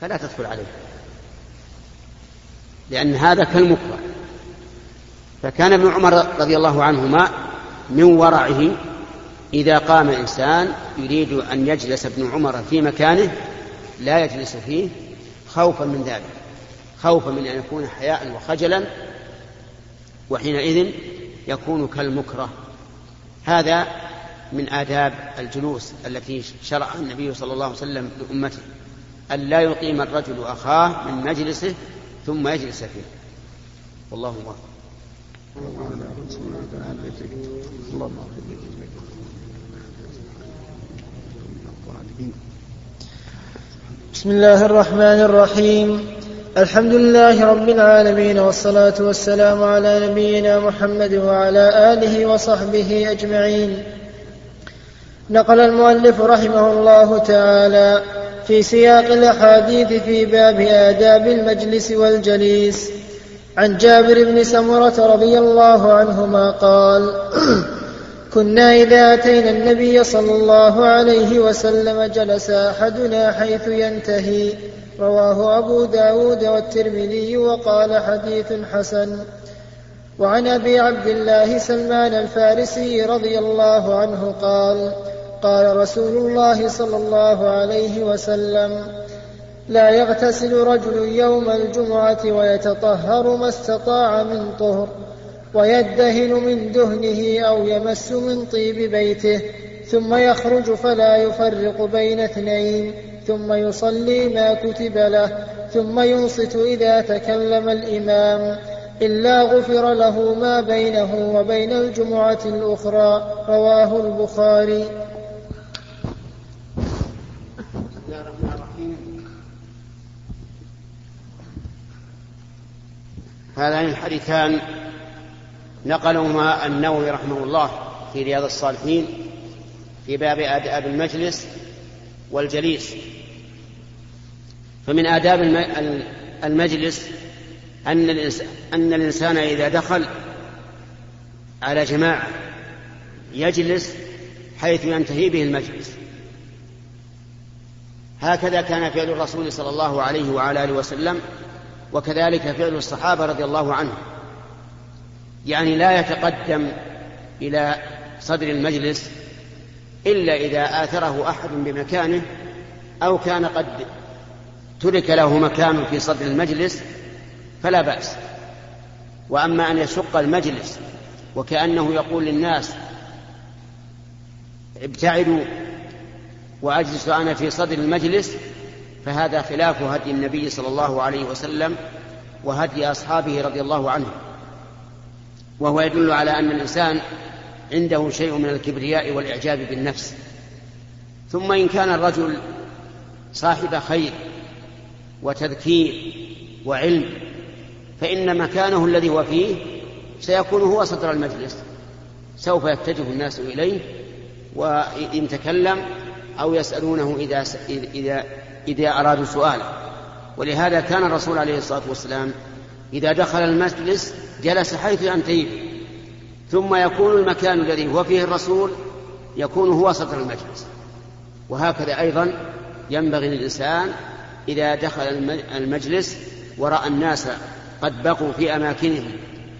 فلا تدخل عليه. لأن هذا كالمكره. فكان ابن عمر رضي الله عنهما من ورعه إذا قام إنسان يريد أن يجلس ابن عمر في مكانه لا يجلس فيه خوفا من ذلك. خوفا من أن يكون حياء وخجلا وحينئذ يكون كالمكره. هذا من آداب الجلوس التي شرعها النبي صلى الله عليه وسلم لأمته. أن لا يقيم الرجل أخاه من مجلسه ثم يجلس فيه. والله موفق بسم الله الرحمن الرحيم. الحمد لله رب العالمين والصلاة والسلام على نبينا محمد وعلى آله وصحبه أجمعين. نقل المؤلف رحمه الله تعالى في سياق الأحاديث في باب آداب المجلس والجليس. عن جابر بن سمرة رضي الله عنهما قال كنا إذا أتينا النبي صلى الله عليه وسلم جلس أحدنا حيث ينتهي. رواه أبو داود والترمذي وقال حديث حسن. وعن أبي عبد الله سلمان الفارسي رضي الله عنه قال قال رسول الله صلى الله عليه وسلم لا يغتسل رجل يوم الجمعة ويتطهر ما استطاع من طهر ويدهن من دهنه أو يمس من طيب بيته ثم يخرج فلا يفرق بين اثنين ثم يصلي ما كتب له ثم ينصت إذا تكلم الإمام إلا غفر له ما بينه وبين الجمعة الأخرى رواه البخاري. هذان الحديثان نقلهما النووي رحمه الله في رياض الصالحين في باب آداب المجلس والجليس. فمن آداب المجلس أن الإنسان, إذا دخل على جماعة يجلس حيث ينتهي به المجلس. هكذا كان فعل الرسول صلى الله عليه وعلى آله وسلم وكذلك فعل الصحابة رضي الله عنهم. يعني لا يتقدم إلى صدر المجلس إلا إذا آثره أحد بمكانه أو كان قد ترك له مكان في صدر المجلس فلا بأس. وأما أن يشق المجلس وكأنه يقول للناس ابتعدوا وأجلس أنا في صدر المجلس فهذا خلاف هدي النبي صلى الله عليه وسلم وهدي أصحابه رضي الله عنهم وهو يدل على أن الإنسان عنده شيء من الكبرياء والإعجاب بالنفس. ثم إن كان الرجل صاحب خير وتذكير وعلم فإن مكانه الذي هو فيه سيكون هو صدر المجلس. سوف يتجه الناس إليه وإن تكلم أو يسألونه إذا إذا إذا أرادوا سؤالا ولهذا كان الرسول عليه الصلاة والسلام إذا دخل المجلس جلس حيث ينتهي ثم يكون المكان الذي هو فيه الرسول يكون هو صدر المجلس. وهكذا أيضا ينبغي للإنسان إذا دخل المجلس ورأى الناس قد بقوا في أماكنهم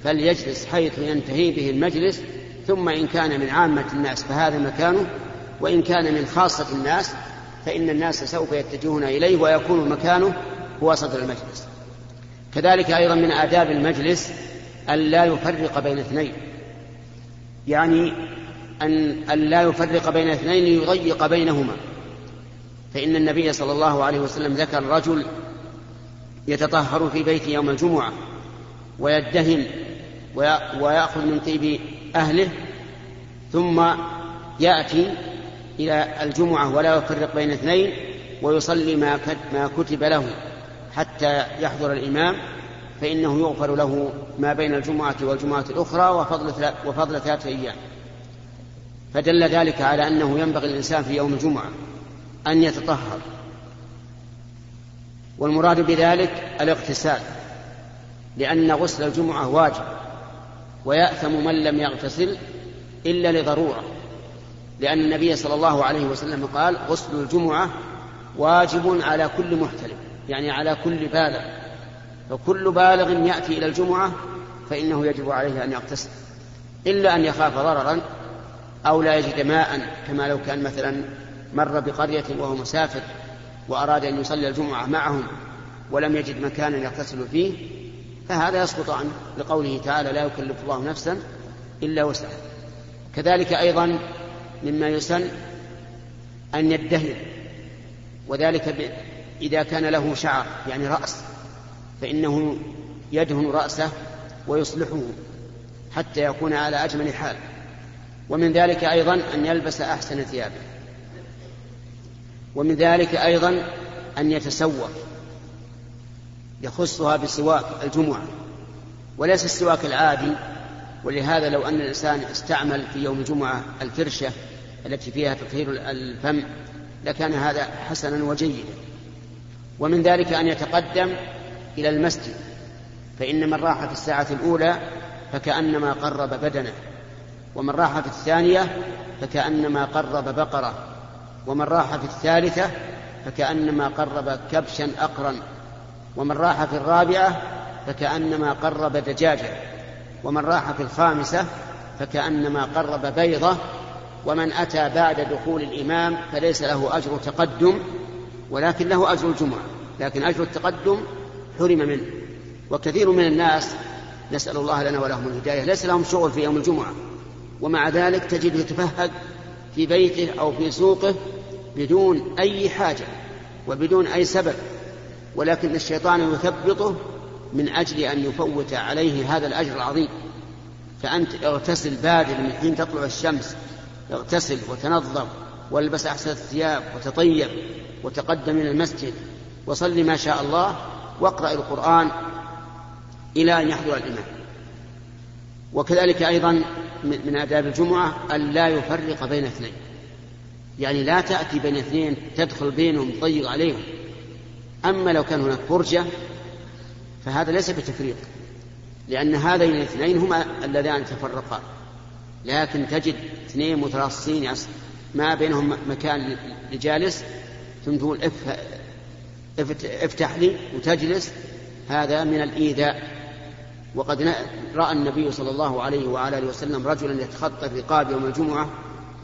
فليجلس حيث ينتهي به المجلس. ثم إن كان من عامة الناس فهذا مكانه وإن كان من خاصة الناس فإن الناس سوف يتجهون إليه ويكون مكانه هو صدر المجلس. كذلك أيضا من آداب المجلس أن لا يفرق بين اثنين. يعني أن, أن لا يفرق بين اثنين ليضيق بينهما. فإن النبي صلى الله عليه وسلم ذكر رجل يتطهر في بيته يوم الجمعة ويدهن ويأخذ من طيب أهله ثم يأتي إلى الجمعة ولا يفرق بين اثنين ويصلي ما ما كتب له حتى يحضر الإمام فإنه يغفر له ما بين الجمعة والجمعة الأخرى وفضل وفضل ثلاثة أيام. فدل ذلك على أنه ينبغي الإنسان في يوم الجمعة أن يتطهر. والمراد بذلك الاغتسال لأن غسل الجمعة واجب ويأثم من لم يغتسل إلا لضرورة. لأن النبي صلى الله عليه وسلم قال غسل الجمعة واجب على كل محتلم يعني على كل بالغ. فكل بالغ يأتي إلى الجمعة فإنه يجب عليه أن يغتسل إلا أن يخاف ضررا أو لا يجد ماء كما لو كان مثلا مر بقرية وهو مسافر وأراد أن يصلي الجمعة معهم ولم يجد مكانا يغتسل فيه فهذا يسقط عنه لقوله تعالى لا يكلف الله نفسا إلا وسعها كذلك أيضا مما يسن أن يدهن وذلك إذا كان له شعر يعني رأس فإنه يدهن رأسه ويصلحه حتى يكون على أجمل حال. ومن ذلك أيضا أن يلبس أحسن ثيابه. ومن ذلك أيضا أن يتسوق يخصها بسواك الجمعة وليس السواك العادي ولهذا لو أن الإنسان استعمل في يوم الجمعة الفرشة التي فيها تطهير الفم لكان هذا حسنا وجيدا. ومن ذلك أن يتقدم إلى المسجد فإن من راح في الساعة الأولى فكأنما قرب بدنه ومن راح في الثانية فكأنما قرب بقرة ومن راح في الثالثة فكأنما قرب كبشا أقرا ومن راح في الرابعة فكأنما قرب دجاجة. ومن راح في الخامسة فكأنما قرب بيضة ومن أتى بعد دخول الإمام فليس له أجر تقدم ولكن له أجر الجمعة لكن أجر التقدم حرم منه. وكثير من الناس نسأل الله لنا ولهم الهداية ليس لهم شغل في يوم الجمعة ومع ذلك تجده يتفهد في بيته أو في سوقه بدون أي حاجة وبدون أي سبب ولكن الشيطان يثبطه من أجل أن يفوت عليه هذا الأجر العظيم. فأنت اغتسل بادر من حين تطلع الشمس اغتسل وتنظف والبس أحسن الثياب وتطيب وتقدم إلى المسجد وصل ما شاء الله واقرأ القرآن إلى أن يحضر الإمام. وكذلك أيضا من آداب الجمعة أن لا يفرق بين اثنين. يعني لا تأتي بين اثنين تدخل بينهم تضيق عليهم. أما لو كان هناك فرجة فهذا ليس بتفريط لأن هذين الاثنين هما اللذان تفرقا. لكن تجد اثنين متراصين ما بينهم مكان لجالس ثم تقول افتح لي وتجلس هذا من الإيذاء. وقد رأى النبي صلى الله عليه وعلى آله وسلم رجلا يتخطى الرقاب يوم الجمعة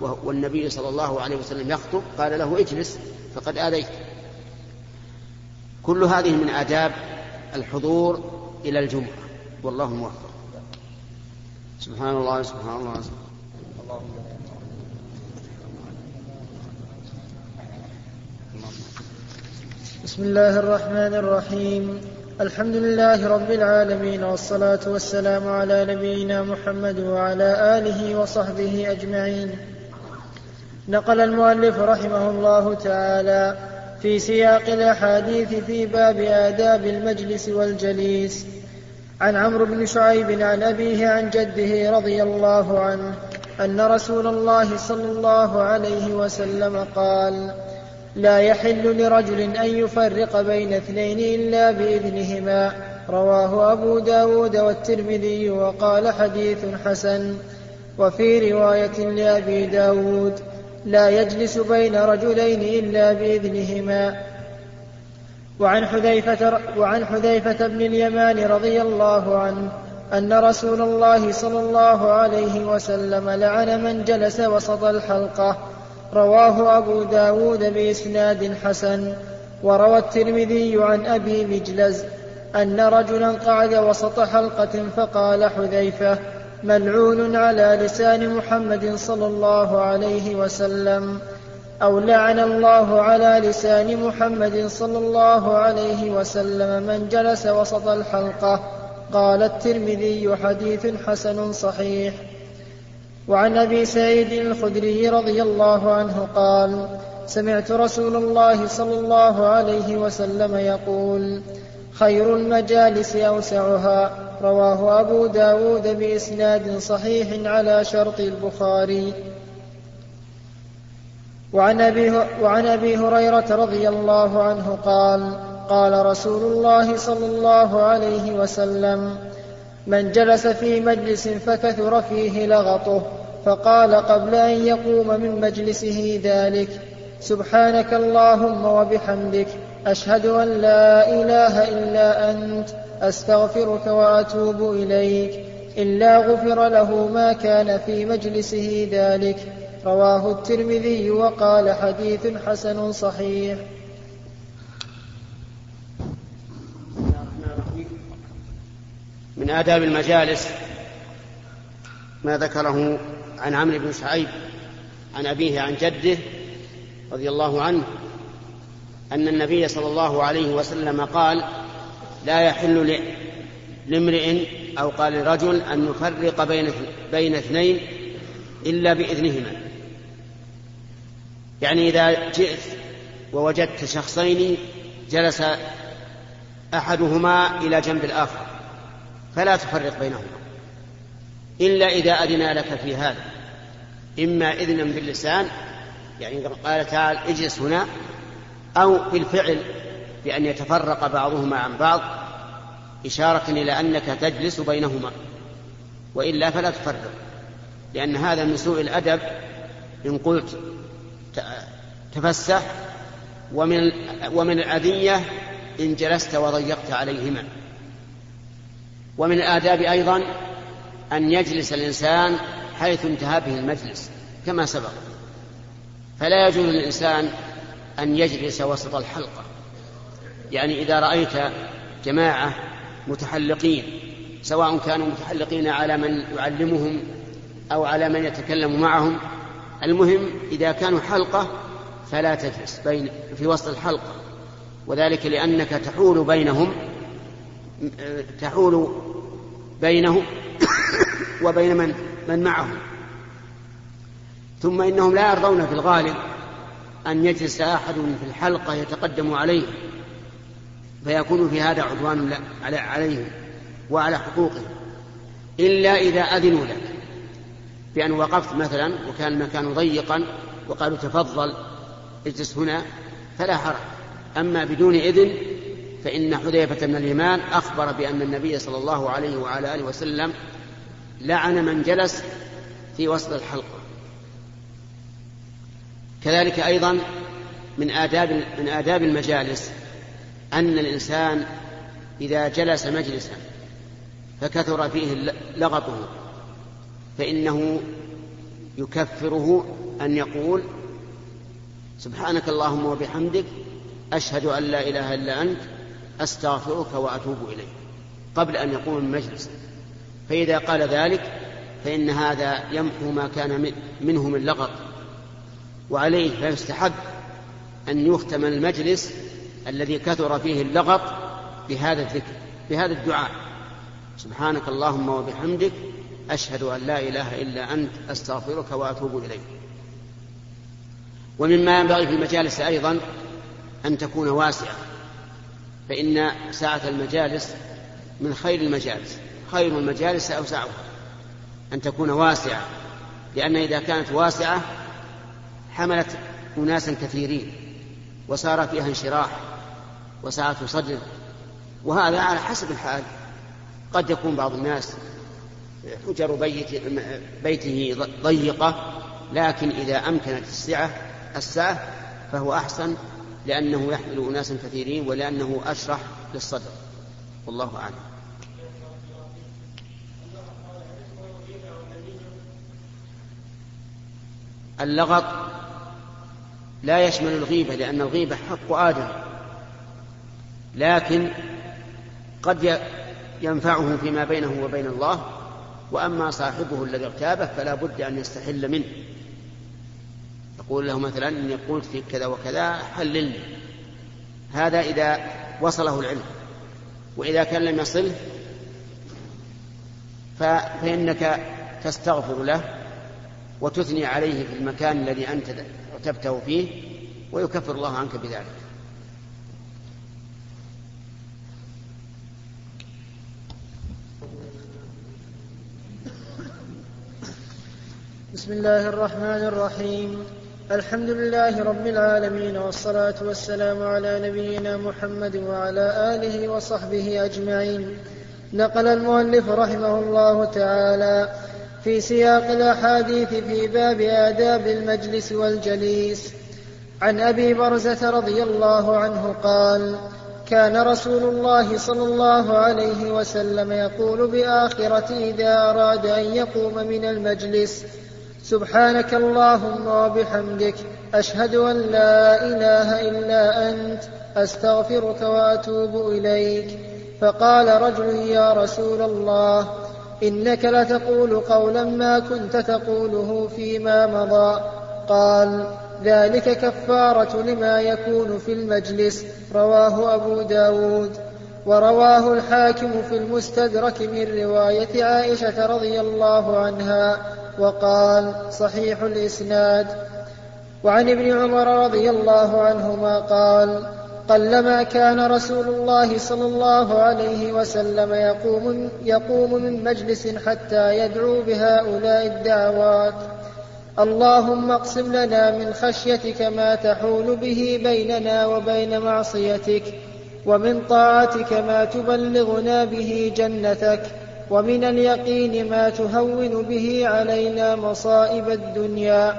والنبي صلى الله عليه وسلم يخطب قال له اجلس فقد آذيت. كل هذه من آداب الحضور إلى الجمعة. والله موفق. سبحان الله سبحان الله سبحان الله. بسم الله الرحمن الرحيم. الحمد لله رب العالمين والصلاة والسلام على نبينا محمد وعلى آله وصحبه أجمعين. نقل المؤلف رحمه الله تعالى في سياق الأحاديث في باب آداب المجلس والجليس. عن عمرو بن شعيب عن أبيه عن جده رضي الله عنه أن رسول الله صلى الله عليه وسلم قال لا يحل لرجل أن يفرق بين اثنين إلا بإذنهما. رواه أبو داود والترمذي وقال حديث حسن. وفي رواية لأبي داود لا يجلس بين رجلين إلا بإذنهما. وعن حذيفة, وعن حذيفة بن اليمان رضي الله عنه أن رسول الله صلى الله عليه وسلم لعن من جلس وسط الحلقة. رواه أبو داود بإسناد حسن. وروى الترمذي عن أبي مجلز أن رجلا قعد وسط حلقة فقال حذيفة ملعون على لسان محمد صلى الله عليه وسلم أو لعن الله على لسان محمد صلى الله عليه وسلم من جلس وسط الحلقة. قال الترمذي حديث حسن صحيح. وعن أبي سعيد الخدري رضي الله عنه قال سمعت رسول الله صلى الله عليه وسلم يقول خير المجالس أوسعها. رواه أبو داود بإسناد صحيح على شرط البخاري. وعن أبي, وعن أبي هريرة رضي الله عنه قال قال رسول الله صلى الله عليه وسلم من جلس في مجلس فكثر فيه لغطه فقال قبل أن يقوم من مجلسه ذلك سبحانك اللهم وبحمدك أشهد أن لا إله إلا أنت أستغفرك وأتوب إليك. إلا غفر له ما كان في مجلسه ذلك. رواه الترمذي وقال حديث حسن صحيح. من آداب المجالس ما ذكره عن عمرو بن شعيب عن أبيه عن جده رضي الله عنه أن النبي صلى الله عليه وسلم قال لا يحل لامرئ أو قال لرجل أن يفرق بين بين اثنين إلا بإذنهما. يعني إذا جئت ووجدت شخصين جلس أحدهما إلى جنب الآخر فلا تفرق بينهما. إلا إذا أذن لك في هذا. إما إذنا باللسان يعني قال تعالى اجلس هنا أو بالفعل بأن يتفرق بعضهما عن بعض إشارة إلى أنك تجلس بينهما وإلا فلا تفرق لأن هذا من سوء الأدب إن قلت تفسح ومن ومن الأذية إن جلست وضيقت عليهما. ومن الآداب أيضا أن يجلس الإنسان حيث انتهى به المجلس كما سبق. فلا يجوز للإنسان أن يجلس وسط الحلقة. يعني إذا رأيت جماعة متحلقين سواء كانوا متحلقين على من يعلمهم أو على من يتكلم معهم المهم إذا كانوا حلقة فلا تجلس بين في وسط الحلقة. وذلك لأنك تحول بينهم تحول بينهم وبين من من معهم. ثم إنهم لا يرضون في الغالب أن يجلس أحد في الحلقة يتقدم عليه. فيكون في هذا عدوان عليهم وعلى حقوقهم إلا إذا أذنوا لك بأن وقفت مثلا وكان المكان ضيقا وقالوا تفضل اجلس هنا فلا حرج. أما بدون إذن فإن حذيفة بن اليمان أخبر بأن النبي صلى الله عليه وعلى آله وسلم لعن من جلس في وسط الحلقة. كذلك أيضا من آداب من آداب المجالس أن الإنسان إذا جلس مجلسا فكثر فيه لغطه فإنه يكفره أن يقول سبحانك اللهم وبحمدك أشهد أن لا إله إلا أنت أستغفرك وأتوب إليك قبل أن يقوم المجلس فإذا قال ذلك فإن هذا يمحو ما كان منه من لغط وعليه فيستحب أن يختم المجلس الذي كثر فيه اللغط بهذا الذكر بهذا الدعاء. سبحانك اللهم وبحمدك أشهد أن لا إله إلا أنت أستغفرك وأتوب إليك. ومما ينبغي في المجالس أيضا أن تكون واسعة فإن ساعة المجالس من خير المجالس خير المجالس أوسعها. أن تكون واسعة لأن إذا كانت واسعة حملت أناسا كثيرين وصار فيها انشراح وسعة صدر وهذا على حسب الحال. قد يكون بعض الناس حجر بيت بيته ضيقة لكن إذا أمكنت السعة السعة فهو أحسن لأنه يحمل أناسا كثيرين ولأنه أشرح للصدر. والله أعلم. اللغط لا يشمل الغيبة لأن الغيبة حق آدم لكن قد ينفعه فيما بينه وبين الله وأما صاحبه الذي اغتابه فلا بد أن يستحل منه. يقول له مثلا إني قلت فيك كذا وكذا حللني. هذا إذا وصله العلم. وإذا كان لم يصله فإنك تستغفر له وتثني عليه في المكان الذي أنت اعتبته فيه ويكفر الله عنك بذلك. بسم الله الرحمن الرحيم. الحمد لله رب العالمين والصلاة والسلام على نبينا محمد وعلى آله وصحبه أجمعين. نقل المؤلف رحمه الله تعالى في سياق الأحاديث في باب آداب المجلس والجليس. عن أبي برزة رضي الله عنه قال كان رسول الله صلى الله عليه وسلم يقول باخره إذا أراد أن يقوم من المجلس سبحانك اللهم وبحمدك أشهد أن لا إله إلا أنت أستغفرك وأتوب إليك. فقال رجل يا رسول الله إنك لتقول قولا ما كنت تقوله فيما مضى. قال ذلك كفارة لما يكون في المجلس رواه أبو داود. ورواه الحاكم في المستدرك من رواية عائشة رضي الله عنها. وقال صحيح الإسناد. وعن ابن عمر رضي الله عنهما قال قلما كان رسول الله صلى الله عليه وسلم يقوم, يقوم من مجلس حتى يدعو بهؤلاء الدعوات. اللهم اقسم لنا من خشيتك ما تحول به بيننا وبين معصيتك ومن طاعتك ما تبلغنا به جنتك. ومن اليقين ما تهون به علينا مصائب الدنيا.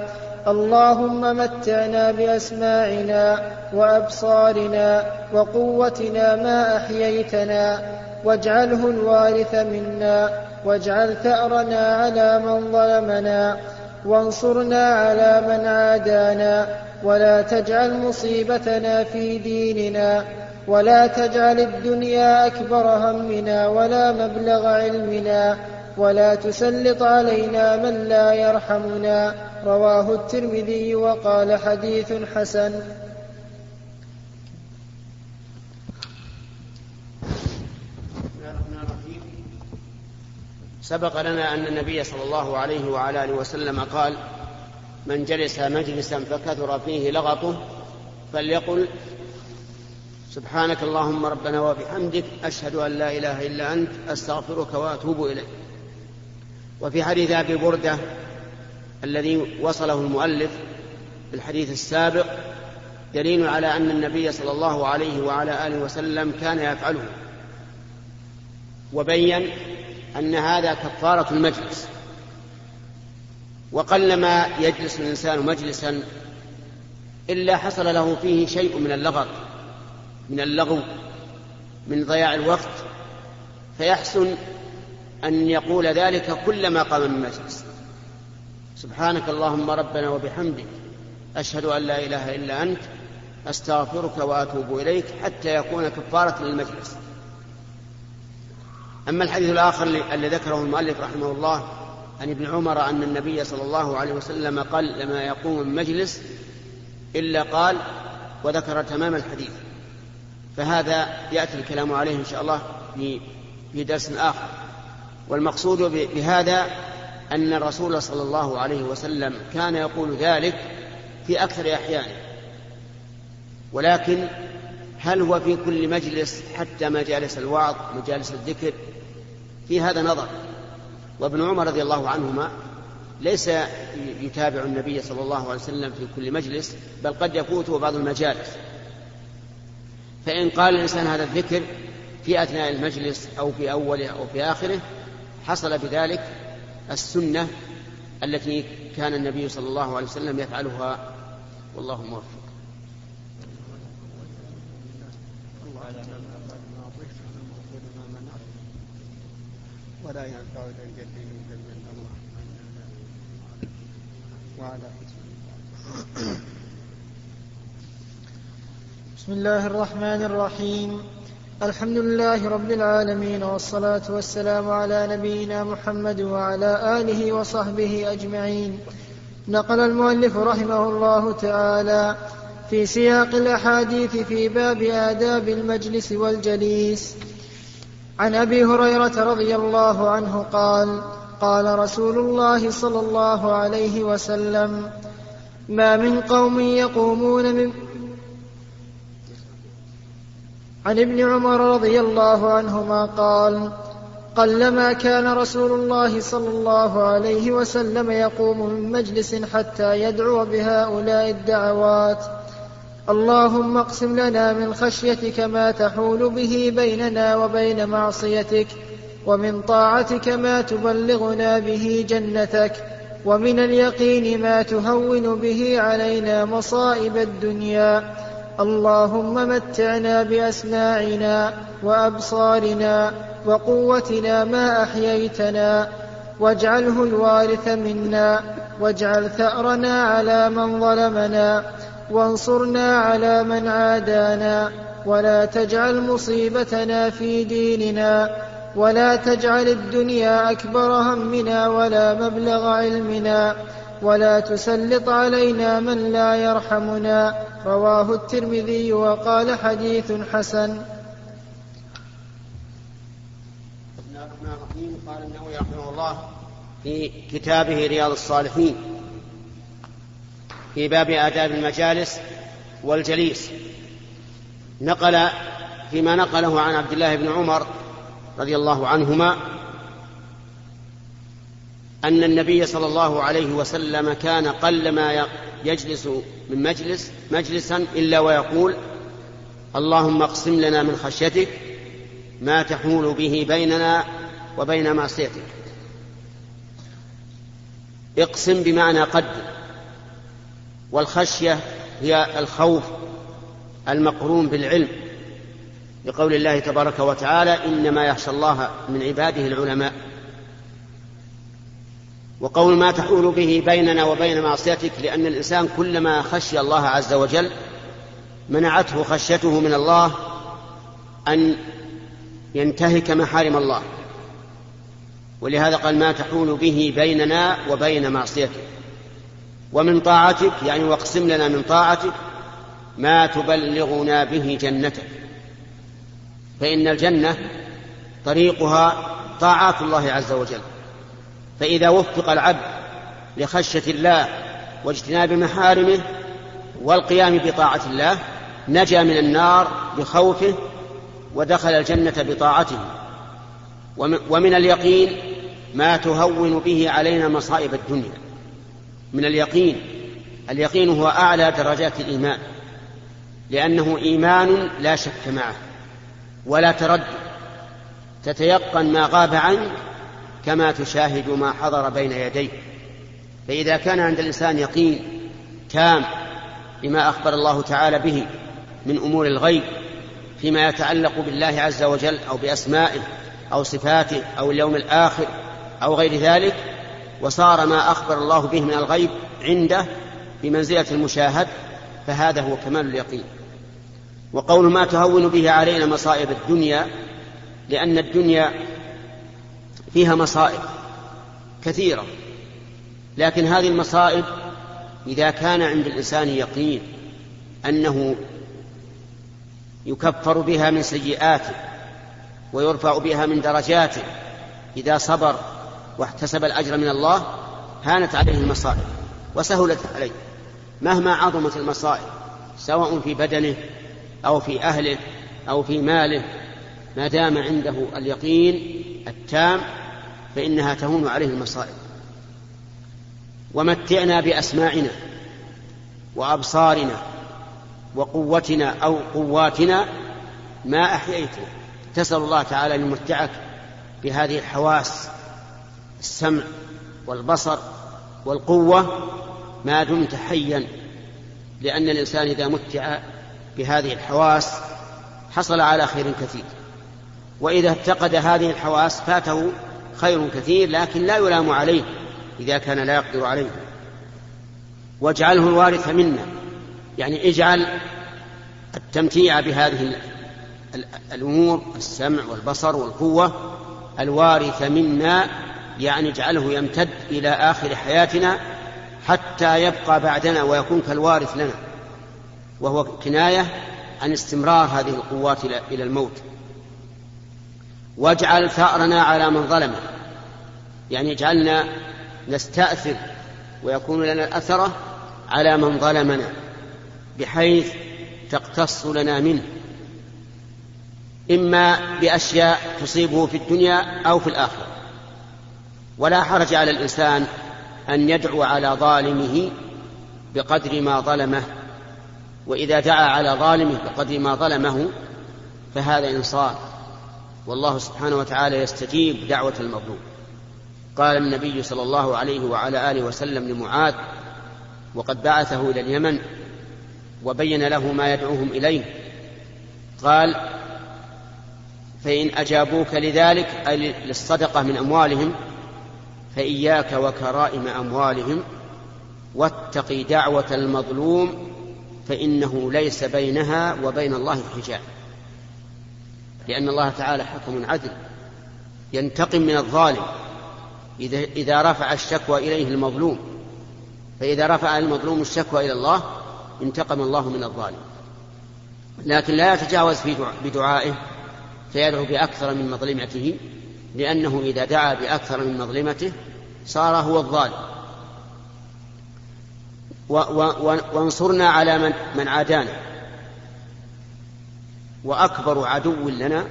اللهم متعنا بأسماعنا وأبصارنا وقوتنا ما أحييتنا. واجعله الوارث منا. واجعل ثأرنا على من ظلمنا. وانصرنا على من عادانا. ولا تجعل مصيبتنا في ديننا. ولا تجعل الدنيا أكبر همنا ولا مبلغ علمنا ولا تسلط علينا من لا يرحمنا. رواه الترمذي وقال حديث حسن. سبق لنا أن النبي صلى الله عليه وعلى آله وسلم قال من جلس مجلسا فكثر فيه لغطه فليقل سبحانك اللهم ربنا وبحمدك أشهد أن لا إله إلا أنت أستغفرك وأتوب إليك. وفي حديث أبي بردة الذي وصله المؤلف في الحديث السابق دليل على أن النبي صلى الله عليه وعلى آله وسلم كان يفعله. وبين أن هذا كفارة المجلس. وقلما يجلس الإنسان مجلسا إلا حصل له فيه شيء من اللغط. من اللغو من ضياع الوقت فيحسن أن يقول ذلك كلما قام من مجلس. سبحانك اللهم ربنا وبحمدك أشهد أن لا إله إلا أنت أستغفرك وأتوب إليك حتى يكون كفارة للمجلس. أما الحديث الآخر الذي ذكره المؤلف رحمه الله عن ابن عمر أن النبي صلى الله عليه وسلم قال لما يقوم من مجلس إلا قال وذكر تمام الحديث. فهذا يأتي الكلام عليه إن شاء الله في درس آخر. والمقصود بهذا أن الرسول صلى الله عليه وسلم كان يقول ذلك في أكثر أحيانه. ولكن هل هو في كل مجلس حتى مجالس الوعظ مجالس الذكر؟ في هذا نظر. وابن عمر رضي الله عنهما ليس يتابع النبي صلى الله عليه وسلم في كل مجلس بل قد يفوته بعض المجالس. فإن قال الإنسان هذا الذكر في أثناء المجلس أو في أوله أو في آخره حصل بذلك السنة التي كان النبي صلى الله عليه وسلم يفعلها. والله موفق. ولا ينفع ذا الجد من الله. وعلى بسم الله الرحمن الرحيم. الحمد لله رب العالمين والصلاة والسلام على نبينا محمد وعلى آله وصحبه أجمعين. نقل المؤلف رحمه الله تعالى في سياق الأحاديث في باب آداب المجلس والجليس. عن أبي هريرة رضي الله عنه قال قال رسول الله صلى الله عليه وسلم ما من قوم يقومون من عن ابن عمر رضي الله عنهما قال قلما كان رسول الله صلى الله عليه وسلم يقوم من مجلس حتى يدعو بهؤلاء الدعوات. اللهم اقسم لنا من خشيتك ما تحول به بيننا وبين معصيتك ومن طاعتك ما تبلغنا به جنتك ومن اليقين ما تهون به علينا مصائب الدنيا. اللهم متعنا بأسماعنا وأبصارنا وقوتنا ما أحييتنا واجعله الوارث منا واجعل ثأرنا على من ظلمنا وانصرنا على من عادانا ولا تجعل مصيبتنا في ديننا ولا تجعل الدنيا أكبر همنا ولا مبلغ علمنا ولا تسلط علينا من لا يرحمنا. رواه الترمذي وقال حديث حسن. قال النووي رحمه الله في كتابه رياض الصالحين في باب آداب المجالس والجليس. نقل فيما نقله عن عبد الله بن عمر رضي الله عنهما أن النبي صلى الله عليه وسلم كان قلما يجلس من مجلس مجلسا إلا ويقول اللهم اقسم لنا من خشيتك ما تحول به بيننا وبين معصيتك. اقسم بمعنى قدر والخشية هي الخوف المقرون بالعلم لقول الله تبارك وتعالى إنما يخشى الله من عباده العلماء. وقول ما تحول به بيننا وبين معصيتك لأن الإنسان كلما خشي الله عز وجل منعته خشيته من الله أن ينتهك محارم الله. ولهذا قال ما تحول به بيننا وبين معصيتك. ومن طاعتك يعني واقسم لنا من طاعتك ما تبلغنا به جنتك. فإن الجنة طريقها طاعات الله عز وجل. فإذا وفق العبد لخشية الله واجتناب محارمه والقيام بطاعة الله نجا من النار بخوفه ودخل الجنة بطاعته. ومن اليقين ما تهون به علينا مصائب الدنيا. من اليقين اليقين هو أعلى درجات الإيمان لأنه إيمان لا شك معه ولا تردد تتيقن ما غاب عنك كما تشاهد ما حضر بين يديك فإذا كان عند الإنسان يقين تام بما أخبر الله تعالى به من أمور الغيب فيما يتعلق بالله عز وجل أو بأسمائه أو صفاته أو اليوم الآخر أو غير ذلك وصار ما أخبر الله به من الغيب عنده بمنزلة المشاهد فهذا هو كمال اليقين. وقول ما تهون به علينا مصائب الدنيا لأن الدنيا فيها مصائب كثيرة. لكن هذه المصائب إذا كان عند الإنسان يقين أنه يكفر بها من سيئاته ويرفع بها من درجاته إذا صبر واحتسب الأجر من الله هانت عليه المصائب وسهلت عليه. مهما عظمت المصائب سواء في بدنه أو في أهله أو في ماله ما دام عنده اليقين التام فإنها تهون عليه المصائب. ومتعنا بأسماعنا وأبصارنا وقوتنا أو قواتنا ما أحييتنا تسأل الله تعالى أن يمتعك بهذه الحواس السمع والبصر والقوة ما دمت حيا لأن الإنسان إذا متع بهذه الحواس حصل على خير كثير. وإذا افتقد هذه الحواس فاته خير كثير لكن لا يلام عليه إذا كان لا يقدر عليه. واجعله الوارث منا. يعني اجعل التمتيع بهذه الأمور السمع والبصر والقوة الوارث منا يعني اجعله يمتد إلى آخر حياتنا حتى يبقى بعدنا ويكون كالوارث لنا. وهو كناية عن استمرار هذه القوات إلى الموت. واجعل ثأرنا على من ظلمه. يعني اجعلنا نستأثر ويكون لنا الأثرة على من ظلمنا بحيث تقتص لنا منه. إما بأشياء تصيبه في الدنيا أو في الآخرة. ولا حرج على الإنسان أن يدعو على ظالمه بقدر ما ظلمه. وإذا دعا على ظالمه بقدر ما ظلمه فهذا إنصاف. والله سبحانه وتعالى يستجيب دعوة المظلوم. قال النبي صلى الله عليه وعلى آله وسلم لمعاذ وقد بعثه إلى اليمن وبين له ما يدعوهم إليه. قال فإن أجابوك لذلك أي للصدقة من أموالهم فإياك وكرائم أموالهم واتق دعوة المظلوم فإنه ليس بينها وبين الله حجاب. لأن الله تعالى حكم عدل ينتقم من الظالم. إذا إذا رفع الشكوى إليه المظلوم فإذا رفع المظلوم الشكوى إلى الله انتقم الله من الظالم. لكن لا يتجاوز في بدعائه فيدعو بأكثر من مظلمته لأنه إذا دعا بأكثر من مظلمته صار هو الظالم. وانصرنا على من, من عادانا. وأكبر عدو لنا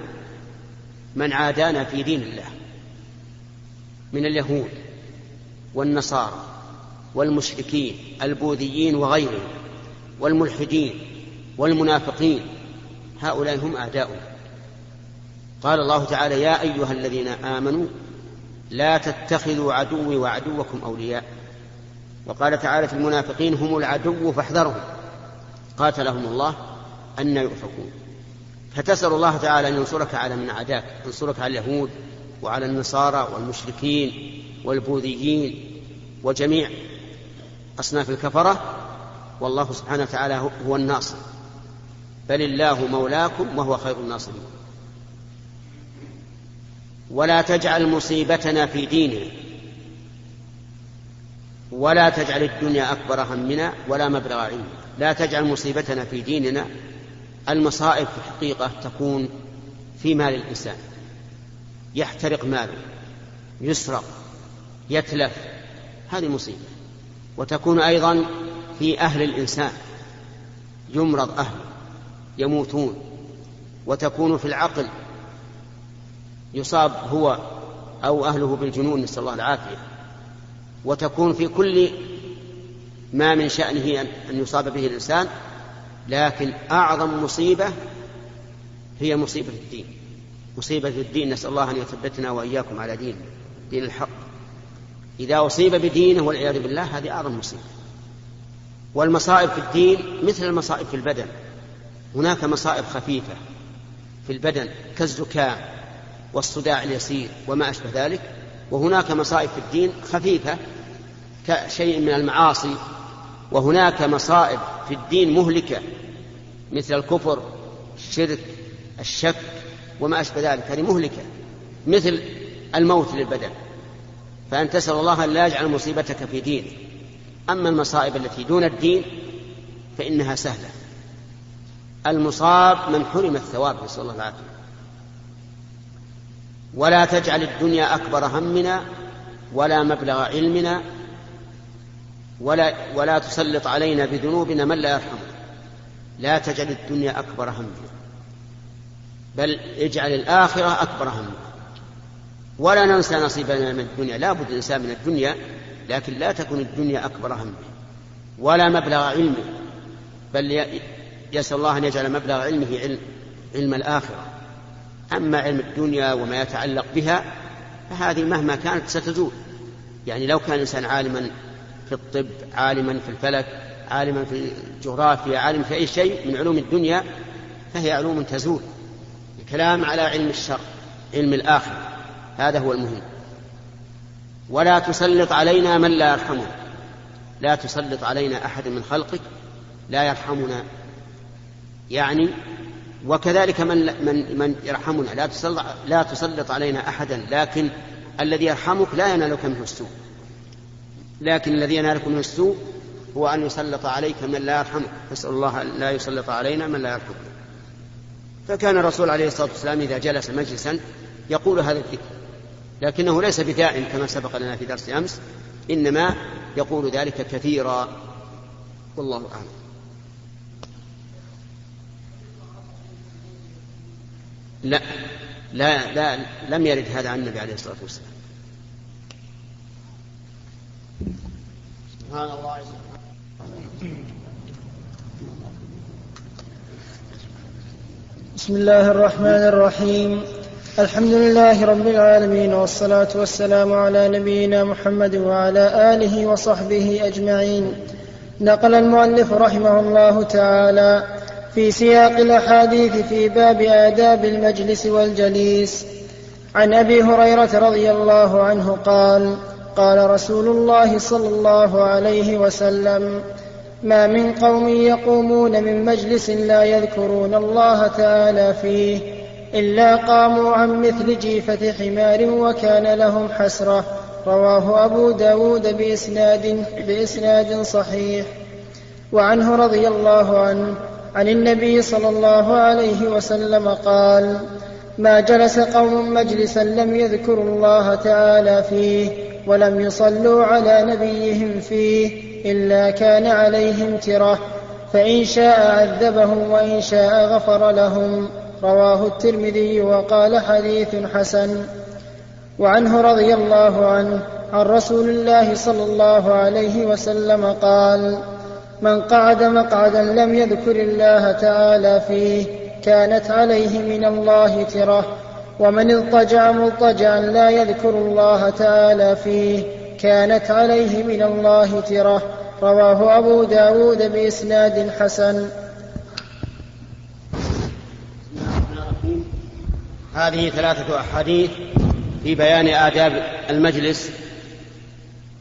من عادانا في دين الله من اليهود والنصارى والمشركين البوذيين وغيرهم والملحدين والمنافقين هؤلاء هم أعداؤنا. قال الله تعالى يا أيها الذين آمنوا لا تتخذوا عدوي وعدوكم أولياء. وقال تعالى في المنافقين هم العدو فاحذرهم. قاتلهم الله أن يؤفكون. فتسأل الله تعالى أن ينصرك على من عداك ينصرك على اليهود وعلى النصارى والمشركين والبوذيين وجميع أصناف الكفرة والله سبحانه وتعالى هو الناصر. بل الله مولاكم وهو خير الناصرين. ولا تجعل مصيبتنا في ديننا. ولا تجعل الدنيا أكبر همنا ولا مبلغ علمنا. لا تجعل مصيبتنا في ديننا. المصائب في الحقيقة تكون في مال الإنسان. يحترق ماله يسرق يتلف هذه مصيبة. وتكون أيضا في أهل الإنسان يمرض أهله يموتون. وتكون في العقل يصاب هو أو أهله بالجنون نسأل الله العافية. وتكون في كل ما من شأنه أن يصاب به الإنسان. لكن أعظم مصيبة هي مصيبة الدين. مصيبة الدين نسأل الله أن يثبتنا وإياكم على دين دين الحق. إذا أصيب بدينه والعياذ بالله هذه أعظم مصيبة. والمصائب في الدين مثل المصائب في البدن. هناك مصائب خفيفة في البدن كالزكام والصداع اليسير وما أشبه ذلك. وهناك مصائب في الدين خفيفة كشيء من المعاصي وهناك مصائب في الدين مهلكة مثل الكفر الشرك الشك وما أشبه ذلك هذه مهلكة مثل الموت للبدن. فأن تسأل الله أن لا يجعل مصيبتك في دينك أما المصائب التي دون الدين فإنها سهلة. المصاب من حرم الثواب نسأل الله العافية. ولا تجعل الدنيا أكبر همنا ولا مبلغ علمنا ولا ولا تسلط علينا بذنوبنا من لا يرحمنا. لا تجعل الدنيا أكبر همنا بل اجعل الآخرة أكبر همنا ولا ننسى نصيبنا من الدنيا. لا بد الإنسان من الدنيا لكن لا تكن الدنيا أكبر همه ولا مبلغ علمه بل يسأل الله أن يجعل مبلغ علمه علم, علم الآخرة. أما علم الدنيا وما يتعلق بها فهذه مهما كانت ستزول. يعني لو كان الإنسان عالما في الطب عالما في الفلك عالما في الجغرافيا عالما في أي شيء من علوم الدنيا فهي علوم تزول. الكلام على علم الشر علم الآخرة. هذا هو المهم. ولا تسلط علينا من لا يرحمنا. لا تسلط علينا أحد من خلقك لا يرحمنا. يعني وكذلك من من من يرحمنا. لا تسلط لا تسلط علينا أحدا لكن الذي يرحمك لا ينالك منه السوء. لكن الذي ينالك منه السوء هو أن يسلط عليك من لا يرحمك نسال الله أن لا يسلط علينا من لا يرحمنا فكان الرسول عليه الصلاة والسلام إذا جلس مجلسا يقول هذا الذكر لكنه ليس بداء كما سبق لنا في درس أمس إنما يقول ذلك كثيرا. والله أعلم. لا لا لا لم يرد هذا عن النبي عليه الصلاة والسلام. سبحان الله. بسم الله الرحمن الرحيم. الحمد لله رب العالمين والصلاة والسلام على نبينا محمد وعلى آله وصحبه أجمعين. نقل المؤلف رحمه الله تعالى في سياق الأحاديث في باب آداب المجلس والجليس. عن أبي هريرة رضي الله عنه قال قال رسول الله صلى الله عليه وسلم ما من قوم يقومون من مجلس لا يذكرون الله تعالى فيه إلا قاموا عن مثل جيفة حمار وكان لهم حسرة. رواه أبو داود بإسناد, بإسناد صحيح. وعنه رضي الله عنه عن النبي صلى الله عليه وسلم قال ما جلس قوم مجلسا لم يذكروا الله تعالى فيه ولم يصلوا على نبيهم فيه إلا كان عليهم تره فإن شاء عذبهم وإن شاء غفر لهم. رواه الترمذي وقال حديث حسن. وعنه رضي الله عنه عن رسول الله صلى الله عليه وسلم قال من قعد مقعدا لم يذكر الله تعالى فيه كانت عليه من الله تره ومن اضطجع مضطجعا لا يذكر الله تعالى فيه كانت عليه من الله ترة. رواه أبو داود بإسناد حسن. هذه ثلاثة أحاديث في بيان آداب المجلس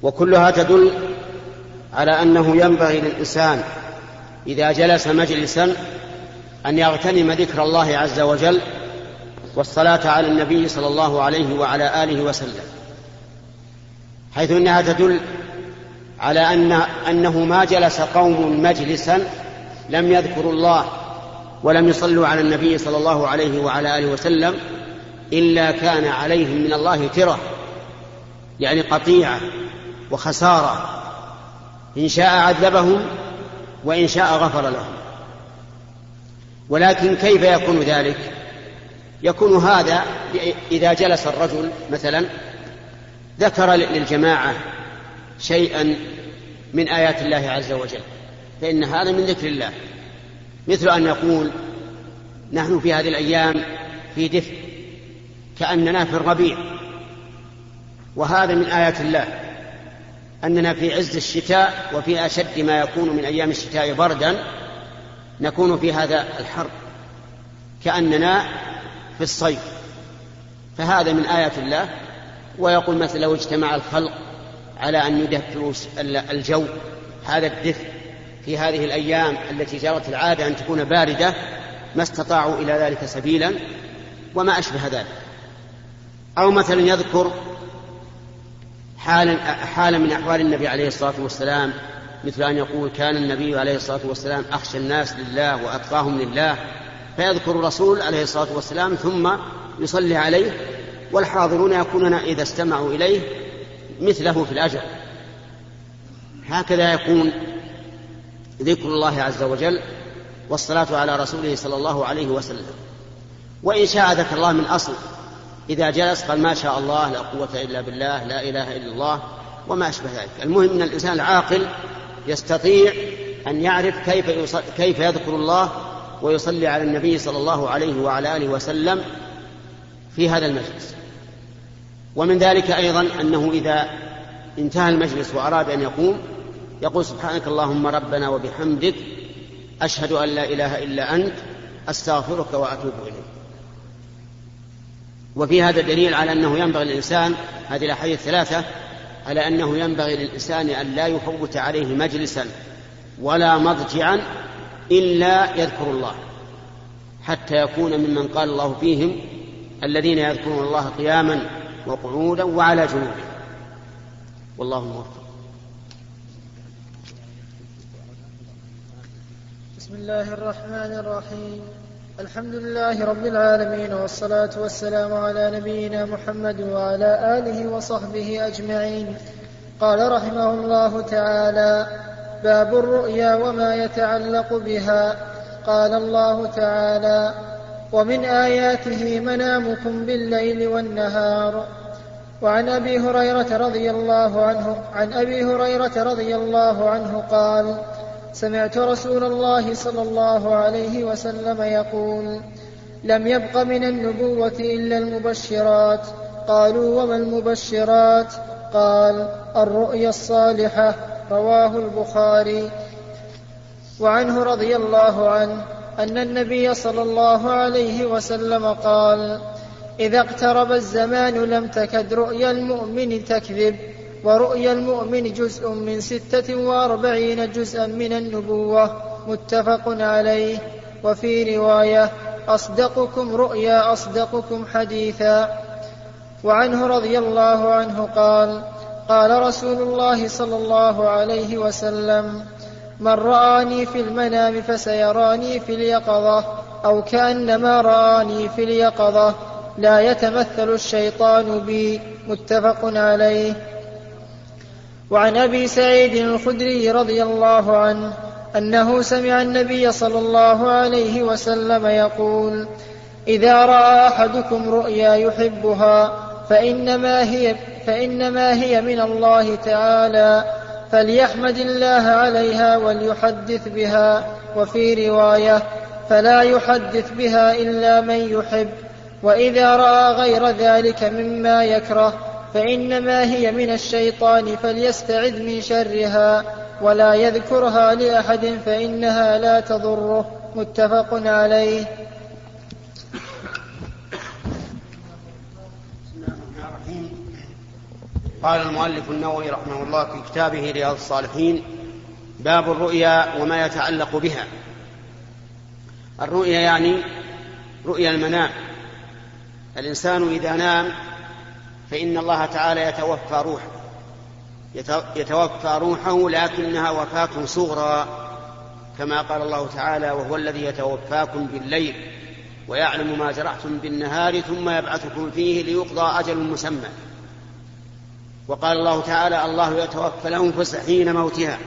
وكلها تدل على أنه ينبغي للإنسان إذا جلس مجلسا أن يغتنم ذكر الله عز وجل والصلاة على النبي صلى الله عليه وعلى آله وسلم حيث إنها تدل على أن أنه ما جلس قوم مجلسا لم يذكروا الله ولم يصلوا على النبي صلى الله عليه وعلى آله وسلم إلا كان عليهم من الله ترة يعني قطيعة وخسارة إن شاء عذبهم وإن شاء غفر لهم. ولكن كيف يكون ذلك؟ يكون هذا إذا جلس الرجل مثلا ذكر للجماعة شيئا من آيات الله عز وجل فإن هذا من ذكر الله. مثل أن يقول نحن في هذه الأيام في دفء كأننا في الربيع. وهذا من آيات الله أننا في عز الشتاء وفي أشد ما يكون من أيام الشتاء بردا نكون في هذا الحر. كأننا في الصيف فهذا من آيات الله. ويقول مثلا لو اجتمع الخلق على أن يدفئوا الجو هذا الدفء في هذه الأيام التي جرت العادة أن تكون باردة ما استطاعوا إلى ذلك سبيلا وما أشبه ذلك. أو مثلا يذكر حالا حالا من أحوال النبي عليه الصلاة والسلام مثل أن يقول كان النبي عليه الصلاة والسلام أخشى الناس لله وأتقاهم لله فيذكر الرسول عليه الصلاة والسلام ثم يصلي عليه والحاضرون يكونون إذا استمعوا إليه مثله في الأجر. هكذا يكون ذكر الله عز وجل والصلاة على رسوله صلى الله عليه وسلم. وإن شاء ذكر الله من أصل إذا جلس قال ما شاء الله لا قوة إلا بالله لا إله إلا الله وما أشبه ذلك. المهم أن الإنسان العاقل يستطيع أن يعرف كيف كيف يذكر الله ويصلي على النبي صلى الله عليه وعلى آله وسلم في هذا المجلس. ومن ذلك أيضا أنه إذا انتهى المجلس وأراد أن يقوم يقول سبحانك اللهم ربنا وبحمدك أشهد أن لا إله إلا أنت أستغفرك وأتوب إليك. وفي هذا دليل على أنه ينبغي للإنسان هذه الأحاديث الثلاثة على أنه ينبغي للإنسان أن لا يفوت عليه مجلسا ولا مضجعا إلا يذكر الله حتى يكون ممن قال الله فيهم الذين يذكرون الله قياما وقعودا وعلى جنوبهم. والله الموفق بسم الله الرحمن الرحيم. الحمد لله رب العالمين والصلاة والسلام على نبينا محمد وعلى آله وصحبه أجمعين. قال رحمه الله تعالى باب الرؤيا وما يتعلق بها. قال الله تعالى ومن آياته منامكم بالليل والنهار. وعن أبي هريرة رضي الله عنه عن أبي هريرة رضي الله عنه قال سمعت رسول الله صلى الله عليه وسلم يقول لم يبق من النبوة إلا المبشرات. قالوا وما المبشرات؟ قال الرؤيا الصالحة. رواه البخاري. وعنه رضي الله عنه أن النبي صلى الله عليه وسلم قال إذا اقترب الزمان لم تكد رؤيا المؤمن تكذب ورؤيا المؤمن جزء من ستة وأربعين جزءا من النبوة. متفق عليه. وفي رواية أصدقكم رؤيا أصدقكم حديثا. وعنه رضي الله عنه قال قال رسول الله صلى الله عليه وسلم من رآني في المنام فسيراني في اليقظة أو كأنما رآني في اليقظة لا يتمثل الشيطان بي. متفق عليه. وعن أبي سعيد الخدري رضي الله عنه أنه سمع النبي صلى الله عليه وسلم يقول إذا رأى أحدكم رؤيا يحبها فإنما هي فإنما هي من الله تعالى فليحمد الله عليها وليحدث بها وفي رواية فلا يحدث بها إلا من يحب وإذا رأى غير ذلك مما يكره فإنما هي من الشيطان فليستعذ من شرها ولا يذكرها لأحد فإنها لا تضره متفق عليه. قال المؤلف النووي رحمه الله في كتابه رياض الصالحين باب الرؤيا وما يتعلق بها. الرؤيا يعني رؤيا المنام. الإنسان إذا نام فإن الله تعالى يتوفى روحه. يتوفى روحه لكنها وفاة صغرى كما قال الله تعالى وهو الذي يتوفاكم بالليل ويعلم ما جرحتم بالنهار ثم يبعثكم فيه ليقضى أجل مسمى. وقال الله تعالى الله يتوفى الأنفس حين موتها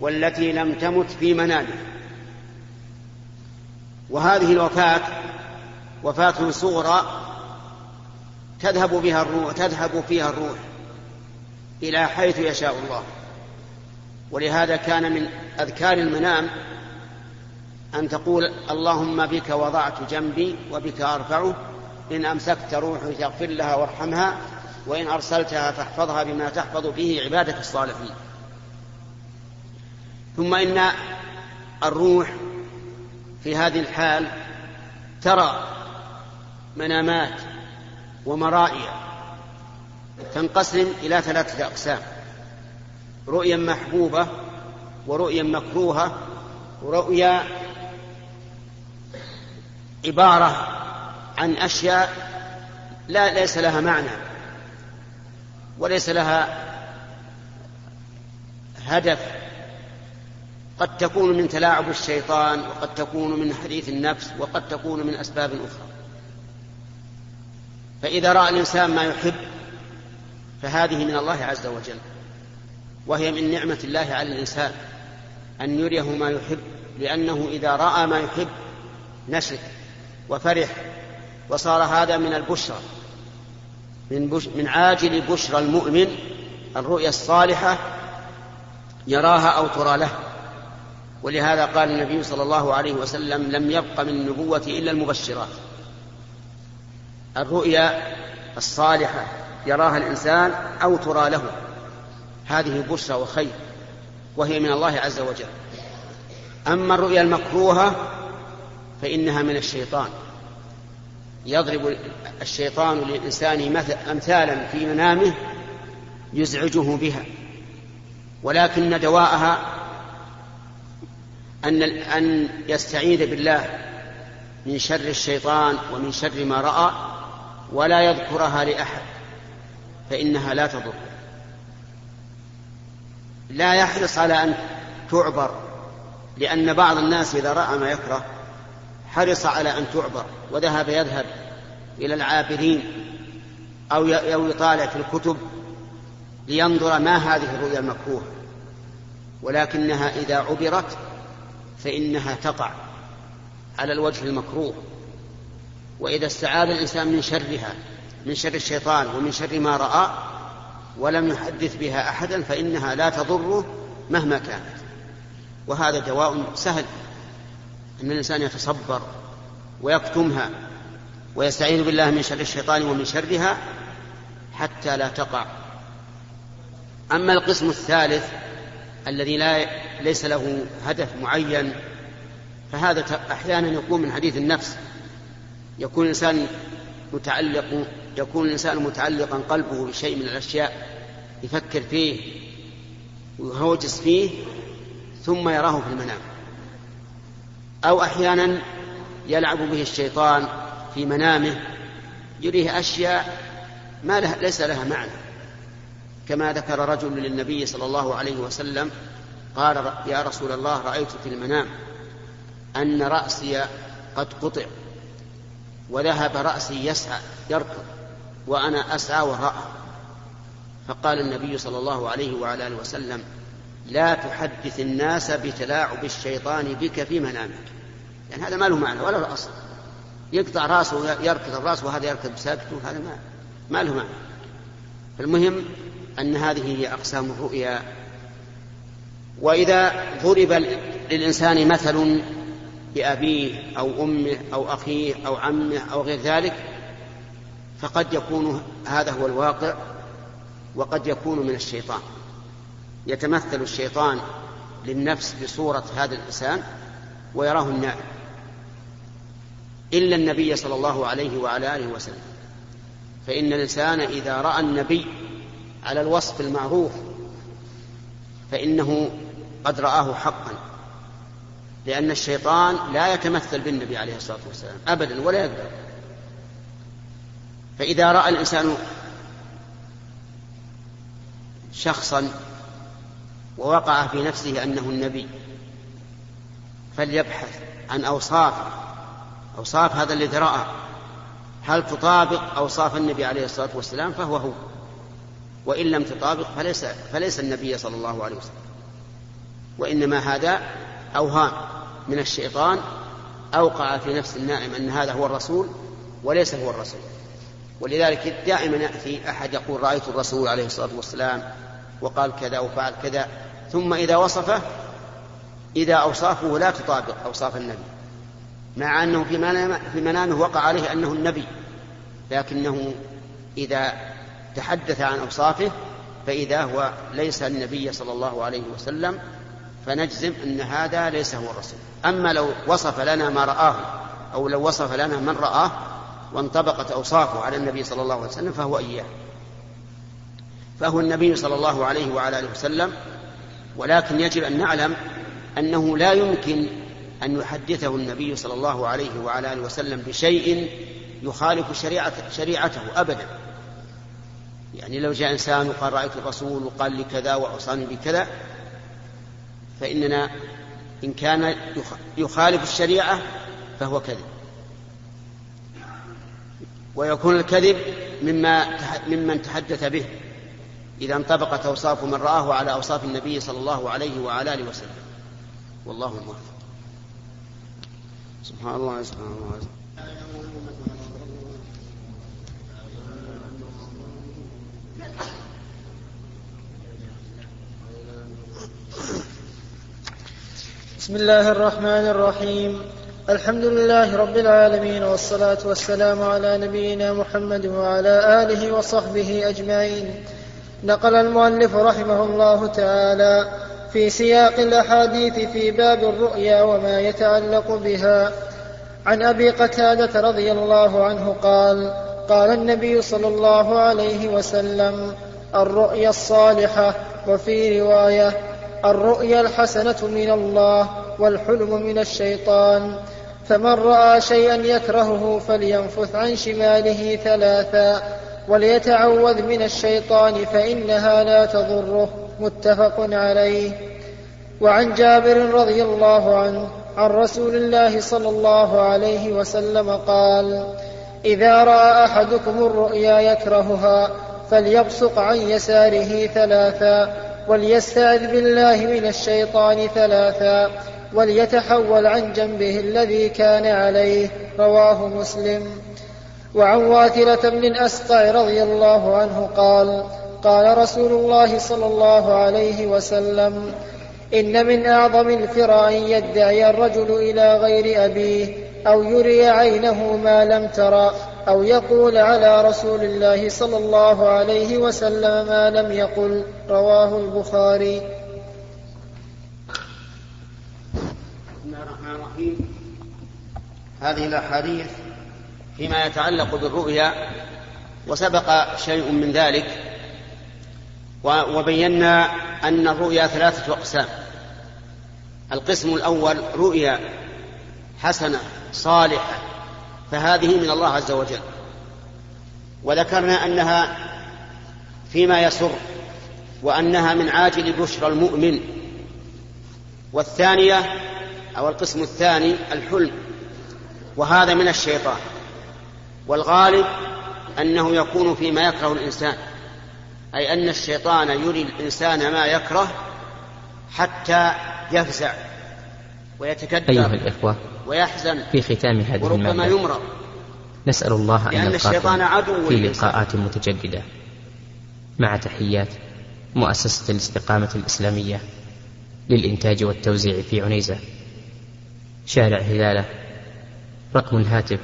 والتي لم تمت في منامها. وهذه الوفاة وفاة صغرى تذهب بها الروح تذهب فيها الروح إلى حيث يشاء الله. ولهذا كان من أذكار المنام أن تقول اللهم بك وضعت جنبي وبك أرفعه إن أمسكت روحي فاغفر لها وارحمها وإن أرسلتها فاحفظها بما تحفظ به عبادك الصالحين. ثم إن الروح في هذه الحال ترى منامات ومرائي تنقسم إلى ثلاثة أقسام. رؤيا محبوبة ورؤيا مكروهة ورؤيا عبارة عن أشياء لا ليس لها معنى. وليس لها هدف. قد تكون من تلاعب الشيطان وقد تكون من حديث النفس وقد تكون من أسباب أخرى. فإذا رأى الإنسان ما يحب فهذه من الله عز وجل. وهي من نعمة الله على الإنسان أن يريه ما يحب لأنه إذا رأى ما يحب نشد وفرح وصار هذا من البشرى. من, بش من عاجل بشرى المؤمن الرؤيا الصالحة يراها أو ترى له. ولهذا قال النبي صلى الله عليه وسلم لم يبق من النبوة إلا المبشرات. الرؤيا الصالحة يراها الإنسان أو ترى له. هذه بشرى وخير وهي من الله عز وجل. أما الرؤيا المكروهة فإنها من الشيطان. يضرب الشيطان للإنسان أمثالا في منامه يزعجه بها. ولكن دواءها أن أن يستعيذ بالله من شر الشيطان ومن شر ما رأى ولا يذكرها لأحد فإنها لا تضر. لا يحرص على أن تعبر لأن بعض الناس إذا رأى ما يكره حرص على أن تعبر وذهب يذهب إلى العابرين أو أو يطالع في الكتب لينظر ما هذه الرؤيا المكروهة ولكنها إذا عبرت فإنها تقع على الوجه المكروه. وإذا استعاذ الإنسان من شرها من شر الشيطان ومن شر ما رأى ولم يحدث بها أحدا فإنها لا تضره مهما كانت. وهذا دواء سهل أن الإنسان يتصبر ويكتمها ويستعيذ بالله من شر الشيطان ومن شرها حتى لا تقع. أما القسم الثالث الذي لا ليس له هدف معين فهذا أحيانا يكون من حديث النفس. يكون الإنسان متعلق يكون الإنسان متعلقا قلبه بشيء من الأشياء يفكر فيه ويهوجس فيه ثم يراه في المنام. أو أحيانا يلعب به الشيطان في منامه يريه أشياء ما لها ليس لها معنى. كما ذكر رجل للنبي صلى الله عليه وسلم قال يا رسول الله رأيت في المنام أن رأسي قد قطع وذهب رأسي يسعى يركض وأنا أسعى وراءه. فقال النبي صلى الله عليه وعلى آله وسلم لا تحدث الناس بتلاعب الشيطان بك في منامك. يعني هذا ما له معنى ولا له أصل. يقطع راسه يركض الراس وهذا يركض بساكته هذا ما ما له معنى. فالمهم أن هذه هي أقسام الرؤيا. وإذا ضرب للإنسان مثل بأبيه أو أمه أو أخيه أو عمه أو غير ذلك فقد يكون هذا هو الواقع وقد يكون من الشيطان. يتمثل الشيطان للنفس بصورة هذا الإنسان ويراه النائم. إلا النبي صلى الله عليه وعلى آله وسلم. فإن الإنسان إذا رأى النبي على الوصف المعروف فإنه قد رآه حقا لأن الشيطان لا يتمثل بالنبي عليه الصلاة والسلام أبدا ولا يقدر. فإذا رأى الإنسان شخصا ووقع في نفسه أنه النبي فليبحث عن أوصافه أوصاف هذا الذي رأى هل تطابق أوصاف النبي عليه الصلاة والسلام؟ فهو هو. وإن لم تطابق فليس, فليس النبي صلى الله عليه وسلم. وإنما هذا أوهام من الشيطان أوقع في نفس النائم أن هذا هو الرسول وليس هو الرسول. ولذلك دائما يأتي أحد يقول رأيت الرسول عليه الصلاة والسلام وقال كذا وفعل كذا. ثم إذا وصفه إذا أوصافه لا تطابق أوصاف النبي. مع أنه في منامه, وقع عليه أنه النبي لكنه إذا تحدث عن أوصافه فإذا هو ليس النبي صلى الله عليه وسلم فنجزم أن هذا ليس هو الرسول. أما لو وصف لنا ما رآه أو لو وصف لنا من رآه وانطبقت أوصافه على النبي صلى الله عليه وسلم فهو إياه. فهو النبي صلى الله عليه وعلى آله وسلم ولكن يجب أن نعلم أنه لا يمكن أن يحدثه النبي صلى الله عليه وعلى آله وسلم بشيء يخالف شريعة شريعته أبدا. يعني لو جاء إنسان وقال رأيت الرسول وقال لي كذا وأوصاني بكذا فإننا إن كان يخالف الشريعة فهو كذب. ويكون الكذب مما ممن تحدث به إذا انطبقت أوصاف من رآه على أوصاف النبي صلى الله عليه وعلى آله وسلم. والله الموفق سبحان الله سبحان الله. بسم الله الرحمن الرحيم. الحمد لله رب العالمين والصلاة والسلام على نبينا محمد وعلى آله وصحبه أجمعين. نقل المؤلف رحمه الله تعالى في سياق الأحاديث في باب الرؤيا وما يتعلق بها. عن أبي قتادة رضي الله عنه قال قال النبي صلى الله عليه وسلم الرؤيا الصالحة وفي رواية الرؤيا الحسنة من الله والحلم من الشيطان فمن رأى شيئا يكرهه فلينفث عن شماله ثلاثا وليتعوذ من الشيطان فإنها لا تضره. متفق عليه. وعن جابر رضي الله عنه عن رسول الله صلى الله عليه وسلم قال إذا رأى أحدكم الرؤيا يكرهها فليبصق عن يساره ثلاثا وليستعذ بالله من الشيطان ثلاثا وليتحول عن جنبه الذي كان عليه. رواه مسلم. وعن واثرة بن الأسقع رضي الله عنه قال قال رسول الله صلى الله عليه وسلم إن من أعظم الفرى أن يدعي الرجل إلى غير أبيه أو يري عينه ما لم ترى أو يقول على رسول الله صلى الله عليه وسلم ما لم يقل رواه البخاري. بسم الله الرحمن الرحيم. هذه الأحاديث فيما يتعلق بالرؤيا وسبق شيء من ذلك وبينا أن الرؤيا ثلاثة أقسام. القسم الأول رؤيا حسنة صالحة فهذه من الله عز وجل. وذكرنا أنها فيما يسر وأنها من عاجل بشرى المؤمن. والثانية أو القسم الثاني الحلم وهذا من الشيطان. والغالب أنه يكون فيما يكره الإنسان. أي أن الشيطان يري الإنسان ما يكره حتى يفزع ويتكدر أيها الإخوة ويحزن في ختام هذه وربما يمرض نسأل الله أن الشيطان نلقاكم عدو في. لقاءات متجددة مع تحيات مؤسسة الاستقامة الإسلامية للإنتاج والتوزيع في عنيزة شارع هلالة رقم الهاتف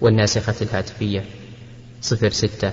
والناسخة الهاتفية صفر ستة